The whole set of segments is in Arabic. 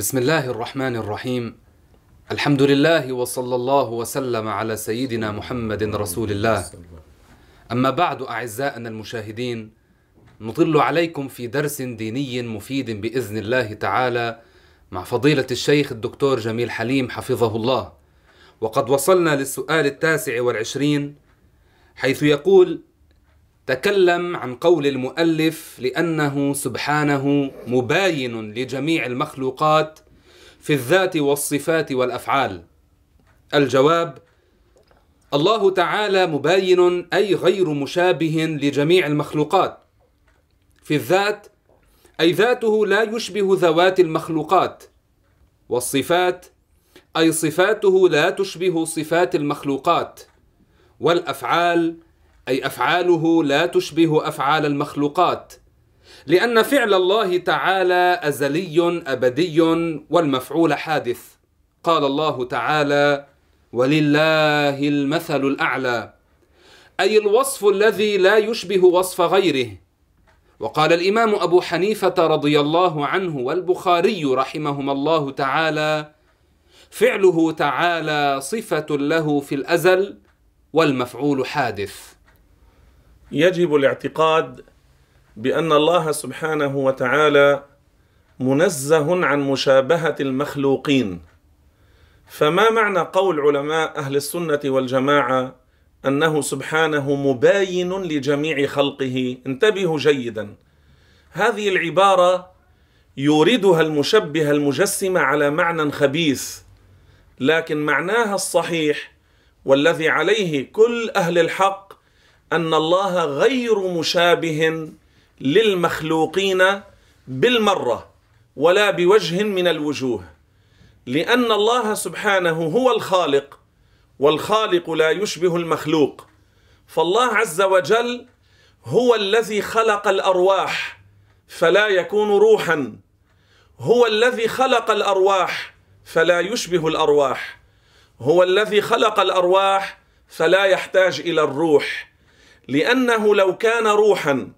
بسم الله الرحمن الرحيم الحمد لله وصلى الله وسلم على سيدنا محمد رسول الله أما بعد أعزائنا المشاهدين نطل عليكم في درس ديني مفيد بإذن الله تعالى مع فضيلة الشيخ الدكتور جميل حليم حفظه الله وقد وصلنا للسؤال التاسع والعشرين حيث يقول تكلم عن قول المؤلف لأنه سبحانه مباين لجميع المخلوقات في الذات والصفات والأفعال. الجواب الله تعالى مباين أي غير مشابه لجميع المخلوقات في الذات أي ذاته لا يشبه ذوات المخلوقات والصفات أي صفاته لا تشبه صفات المخلوقات والأفعال أي أفعاله لا تشبه أفعال المخلوقات لأن فعل الله تعالى أزلي أبدي والمفعول حادث. قال الله تعالى ولله المثل الأعلى أي الوصف الذي لا يشبه وصف غيره. وقال الإمام أبو حنيفة رضي الله عنه والبخاري رحمهما الله تعالى فعله تعالى صفة له في الأزل والمفعول حادث. يجب الاعتقاد بأن الله سبحانه وتعالى منزه عن مشابهة المخلوقين. فما معنى قول علماء أهل السنة والجماعة أنه سبحانه مباين لجميع خلقه؟ انتبهوا جيدا. هذه العبارة يوردها المشبه المجسم على معنى خبيث لكن معناها الصحيح والذي عليه كل أهل الحق أن الله غير مشابه للمخلوقين بالمرة ولا بوجه من الوجوه لأن الله سبحانه هو الخالق والخالق لا يشبه المخلوق. فالله عز وجل هو الذي خلق الأرواح فلا يكون روحا. هو الذي خلق الأرواح فلا يشبه الأرواح. هو الذي خلق الأرواح فلا يحتاج إلى الروح. لأنه لو كان روحا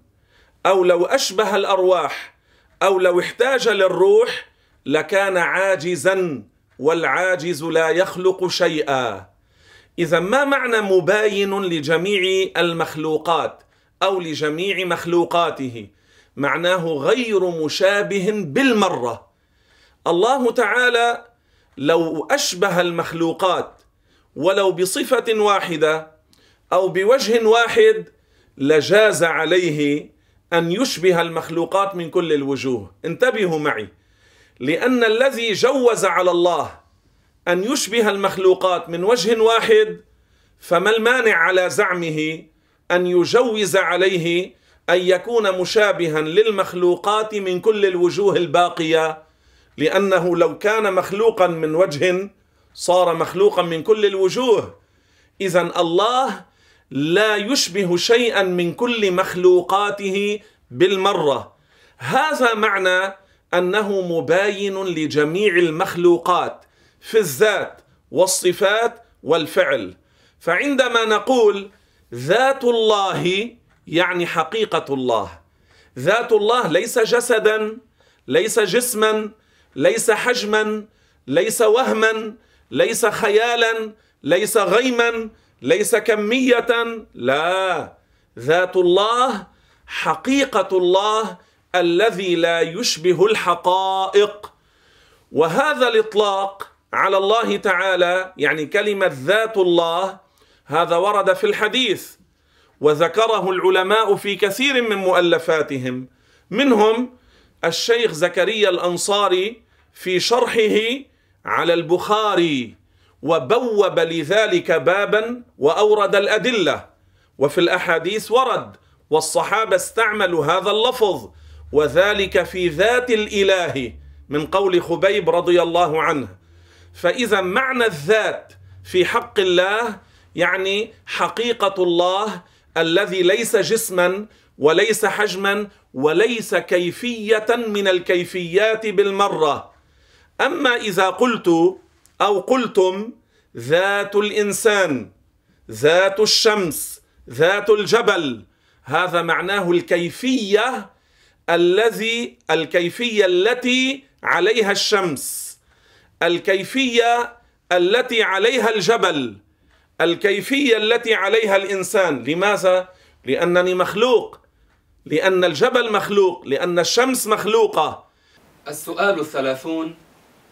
أو لو أشبه الأرواح أو لو احتاج للروح لكان عاجزا والعاجز لا يخلق شيئا. اذا ما معنى مباين لجميع المخلوقات أو لجميع مخلوقاته؟ معناه غير مشابه بالمرة. الله تعالى لو أشبه المخلوقات ولو بصفة واحدة أو بوجه واحد لجاز عليه أن يشبه المخلوقات من كل الوجوه. انتبهوا معي. لأن الذي جوز على الله أن يشبه المخلوقات من وجه واحد فما المانع على زعمه أن يجوز عليه أن يكون مشابها للمخلوقات من كل الوجوه الباقية. لأنه لو كان مخلوقا من وجه صار مخلوقا من كل الوجوه. اذا الله لا يشبه شيئا من كل مخلوقاته بالمرة. هذا معنى أنه مباين لجميع المخلوقات في الذات والصفات والفعل. فعندما نقول ذات الله يعني حقيقة الله. ذات الله ليس جسدا ليس جسما ليس حجما ليس وهما ليس خيالا ليس غيما ليس كمية لا. ذات الله حقيقة الله الذي لا يشبه الحقائق. وهذا الإطلاق على الله تعالى يعني كلمة ذات الله هذا ورد في الحديث. وذكره العلماء في كثير من مؤلفاتهم. منهم الشيخ زكريا الأنصاري في شرحه على البخاري. وبوب لذلك بابا وأورد الأدلة. وفي الأحاديث ورد والصحابة استعملوا هذا اللفظ وذلك في ذات الإله من قول خبيب رضي الله عنه. فإذا معنى الذات في حق الله يعني حقيقة الله الذي ليس جسما وليس حجما وليس كيفية من الكيفيات بالمرة. أما إذا قلت أو قلتم ذات الإنسان ذات الشمس ذات الجبل. هذا معناه الكيفية الذي الكيفية التي عليها الشمس. الكيفية التي عليها الجبل. الكيفية التي عليها الإنسان. لماذا؟ لأنني مخلوق. لأن الجبل مخلوق. لأن الشمس مخلوقة. السؤال الثلاثون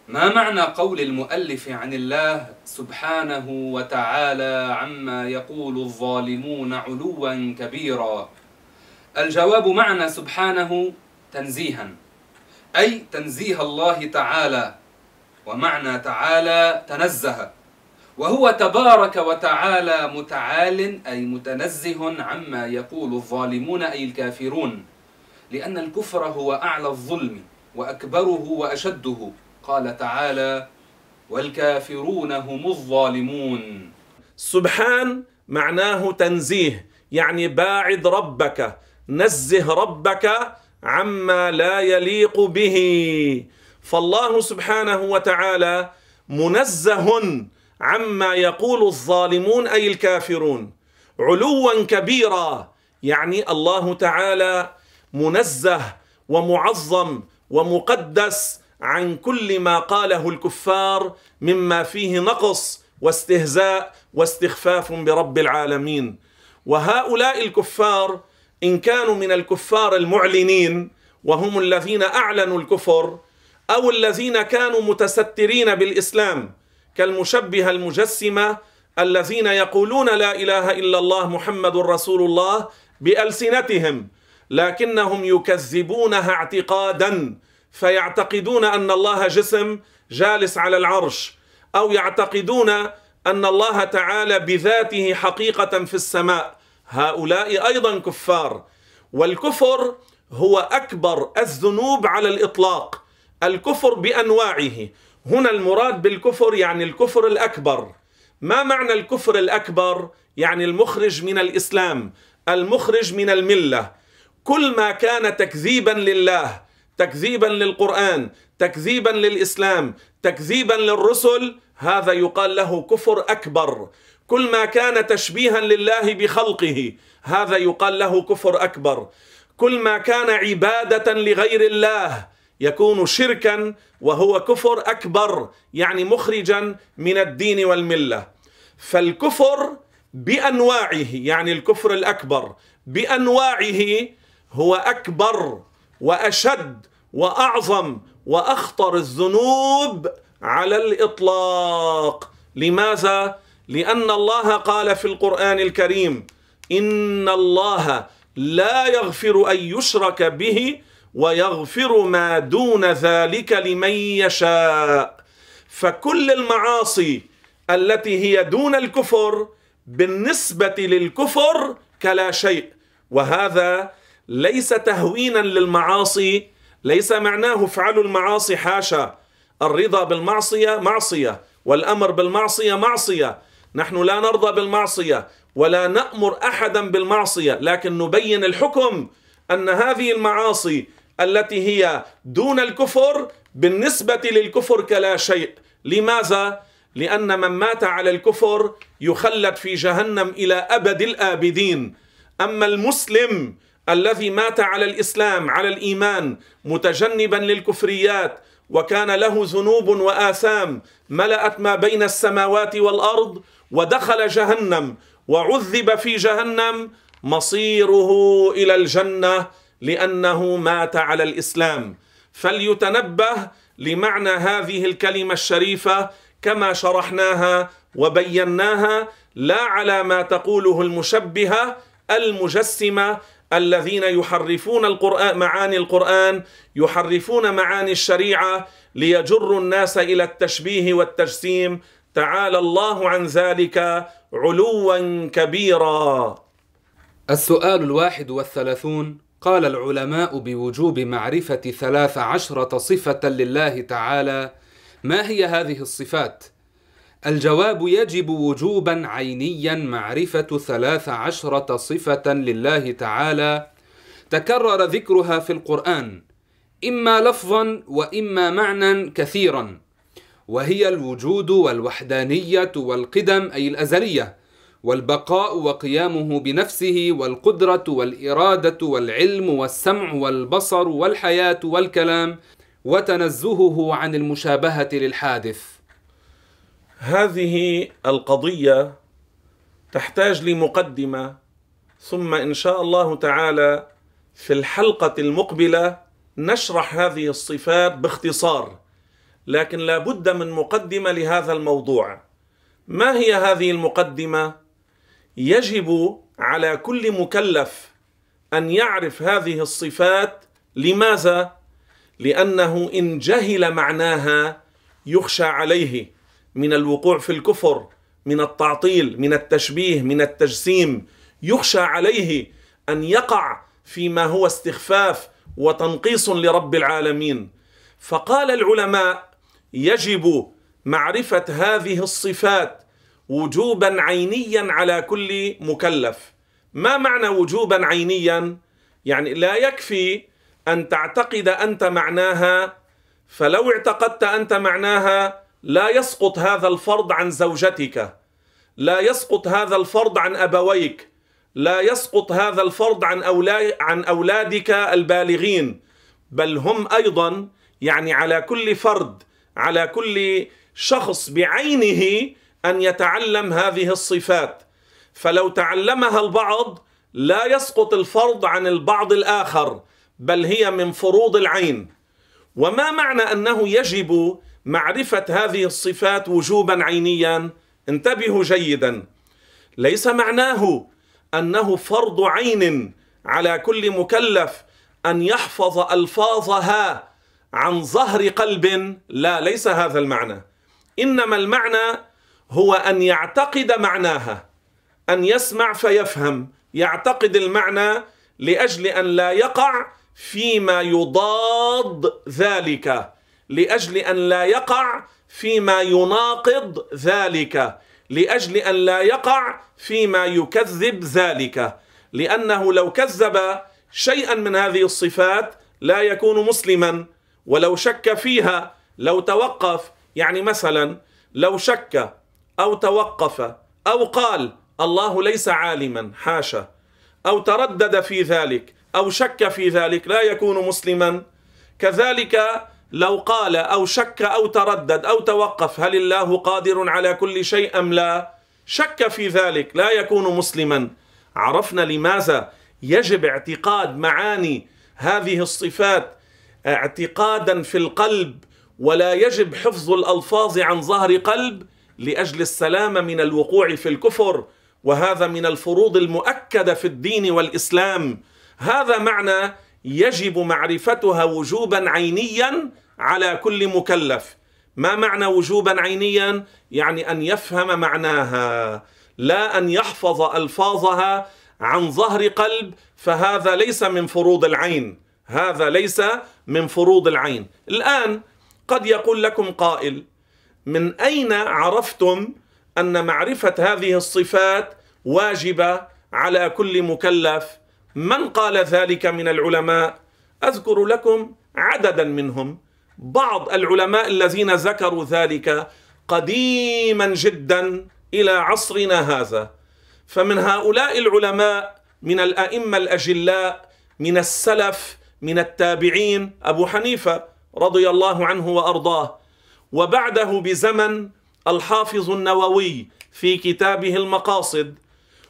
ما معنى قول المؤلف عن الله سبحانه وتعالى عما يقول الظالمون علوا كبيرا؟ الجواب معنى سبحانه تنزيها أي تنزيه الله تعالى ومعنى تعالى تنزه وهو تبارك وتعالى متعال أي متنزه عما يقول الظالمون أي الكافرون لأن الكفر هو أعلى الظلم وأكبره وأشده. قال تعالى والكافرون هم الظالمون. سبحان معناه تنزيه يعني باعد ربك نزه ربك عما لا يليق به. فالله سبحانه وتعالى منزه عما يقول الظالمون أي الكافرون. علوا كبيرا يعني الله تعالى منزه ومعظم ومقدس عن كل ما قاله الكفار مما فيه نقص واستهزاء واستخفاف برب العالمين. وهؤلاء الكفار إن كانوا من الكفار المعلنين وهم الذين أعلنوا الكفر أو الذين كانوا متسترين بالإسلام كالمشبهه المجسمه الذين يقولون لا إله إلا الله محمد رسول الله بألسنتهم لكنهم يكذبونها اعتقادا فيعتقدون أن الله جسم جالس على العرش أو يعتقدون أن الله تعالى بذاته حقيقة في السماء. هؤلاء أيضا كفار. والكفر هو أكبر الذنوب على الإطلاق الكفر بأنواعه. هنا المراد بالكفر يعني الكفر الأكبر. ما معنى الكفر الأكبر؟ يعني المخرج من الإسلام المخرج من الملة. كل ما كان تكذيبا لله تكذيبا للقرآن تكذيبا للإسلام تكذيبا للرسل هذا يقال له كفر أكبر. كل ما كان تشبيها لله بخلقه هذا يقال له كفر أكبر. كل ما كان عبادة لغير الله يكون شركا وهو كفر أكبر يعني مخرجا من الدين والملة. فالكفر بأنواعه يعني الكفر الأكبر بأنواعه هو أكبر. وأشد وأعظم وأخطر الذنوب على الإطلاق. لماذا؟ لأن الله قال في القرآن الكريم إن الله لا يغفر أن يشرك به ويغفر ما دون ذلك لمن يشاء. فكل المعاصي التي هي دون الكفر بالنسبة للكفر كلا شيء. وهذا ليس تهوينا للمعاصي ليس معناه افعلوا المعاصي حاشا. الرضا بالمعصية معصية والأمر بالمعصية معصية. نحن لا نرضى بالمعصية ولا نأمر أحدا بالمعصية. لكن نبين الحكم أن هذه المعاصي التي هي دون الكفر بالنسبة للكفر كلا شيء. لماذا؟ لأن من مات على الكفر يخلد في جهنم إلى أبد الآبدين. أما المسلم الذي مات على الإسلام على الإيمان متجنبا للكفريات وكان له ذنوب وآثام ملأت ما بين السماوات والأرض ودخل جهنم وعذب في جهنم مصيره إلى الجنة لأنه مات على الإسلام. فليتنبه لمعنى هذه الكلمة الشريفة كما شرحناها وبيناها لا على ما تقوله المشبهة المجسمة الذين يحرفون القرآن معاني القرآن يحرفون معاني الشريعة ليجروا الناس إلى التشبيه والتجسيم تعالى الله عن ذلك علوا كبيرا السؤال الواحد والثلاثون قال العلماء بوجوب معرفة ثلاث عشرة صفة لله تعالى ما هي هذه الصفات؟ الجواب يجب وجوبا عينيا معرفة ثلاث عشرة صفة لله تعالى. تكرر ذكرها في القرآن إما لفظا وإما معنى كثيرا. وهي الوجود والوحدانية والقدم أي الأزلية والبقاء وقيامه بنفسه والقدرة والإرادة والعلم والسمع والبصر والحياة والكلام وتنزهه عن المشابهة للحادث. هذه القضية تحتاج لمقدمة ثم إن شاء الله تعالى في الحلقة المقبلة نشرح هذه الصفات باختصار لكن لا بد من مقدمة لهذا الموضوع ما هي هذه المقدمة؟ يجب على كل مكلف أن يعرف هذه الصفات لماذا؟ لأنه إن جهل معناها يخشى عليه من الوقوع في الكفر من التعطيل من التشبيه من التجسيم. يخشى عليه أن يقع فيما هو استخفاف وتنقيص لرب العالمين. فقال العلماء يجب معرفة هذه الصفات وجوبا عينيا على كل مكلف. ما معنى وجوبا عينيا؟ يعني لا يكفي أن تعتقد أنت معناها فلو اعتقدت أنت معناها لا يسقط هذا الفرض عن زوجتك. لا يسقط هذا الفرض عن أبويك. لا يسقط هذا الفرض عن أولاد عن أولادك البالغين. بل هم أيضا يعني على كل فرد على كل شخص بعينه أن يتعلم هذه الصفات. فلو تعلمها البعض لا يسقط الفرض عن البعض الآخر بل هي من فروض العين. وما معنى أنه يجب معرفة هذه الصفات وجوبا عينيا. انتبهوا جيدا. ليس معناه أنه فرض عين على كل مكلف أن يحفظ ألفاظها عن ظهر قلب. لا ليس هذا المعنى. إنما المعنى هو أن يعتقد معناها أن يسمع فيفهم. يعتقد المعنى لأجل أن لا يقع فيما يضاد ذلك. لأجل أن لا يقع فيما يناقض ذلك. لأجل أن لا يقع فيما يكذب ذلك. لأنه لو كذب شيئا من هذه الصفات لا يكون مسلما. ولو شك فيها لو توقف يعني مثلا لو شك أو توقف أو قال الله ليس عالما حاشا. أو تردد في ذلك أو شك في ذلك لا يكون مسلما. كذلك لو قال أو شك أو تردد أو توقف هل الله قادر على كل شيء أم لا؟ شك في ذلك لا يكون مسلما. عرفنا لماذا يجب اعتقاد معاني هذه الصفات اعتقادا في القلب ولا يجب حفظ الألفاظ عن ظهر قلب لأجل السلامة من الوقوع في الكفر وهذا من الفروض المؤكدة في الدين والإسلام. هذا معنى يجب معرفتها وجوبا عينيا على كل مكلف. ما معنى وجوبا عينيا؟ يعني أن يفهم معناها لا أن يحفظ ألفاظها عن ظهر قلب فهذا ليس من فروض العين. هذا ليس من فروض العين. الآن قد يقول لكم قائل من أين عرفتم أن معرفة هذه الصفات واجبة على كل مكلف؟ من قال ذلك من العلماء؟ أذكر لكم عددا منهم. بعض العلماء الذين ذكروا ذلك قديما جدا إلى عصرنا هذا. فمن هؤلاء العلماء من الأئمة الأجلاء من السلف من التابعين أبو حنيفة رضي الله عنه وأرضاه. وبعده بزمن الحافظ النووي في كتابه المقاصد.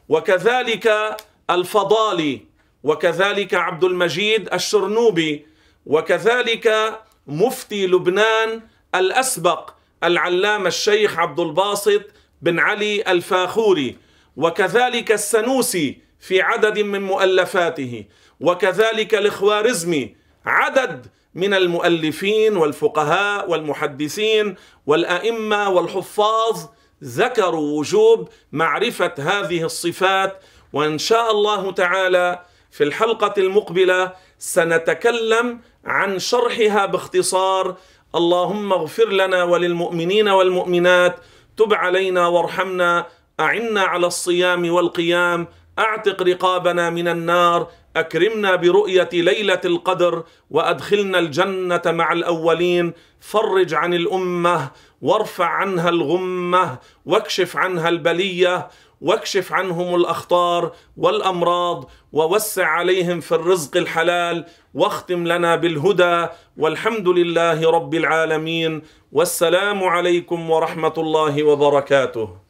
وكذلك الفضالي وكذلك عبد المجيد الشرنوبي وكذلك مفتي لبنان الأسبق العلامة الشيخ عبد الباسط بن علي الفاخوري وكذلك السنوسي في عدد من مؤلفاته وكذلك الخوارزمي عدد من المؤلفين والفقهاء والمحدثين والأئمة والحفاظ ذكروا وجوب معرفة هذه الصفات وإن شاء الله تعالى في الحلقة المقبلة سنتكلم عن شرحها باختصار. اللهم اغفر لنا وللمؤمنين والمؤمنات تب علينا وارحمنا أعنا على الصيام والقيام أعتق رقابنا من النار أكرمنا برؤية ليلة القدر وأدخلنا الجنة مع الأولين. فرج عن الأمة وارفع عنها الغمة واكشف عنها البلية واكشف عنهم الأخطار والأمراض ووسع عليهم في الرزق الحلال واختم لنا بالهدى والحمد لله رب العالمين والسلام عليكم ورحمة الله وبركاته.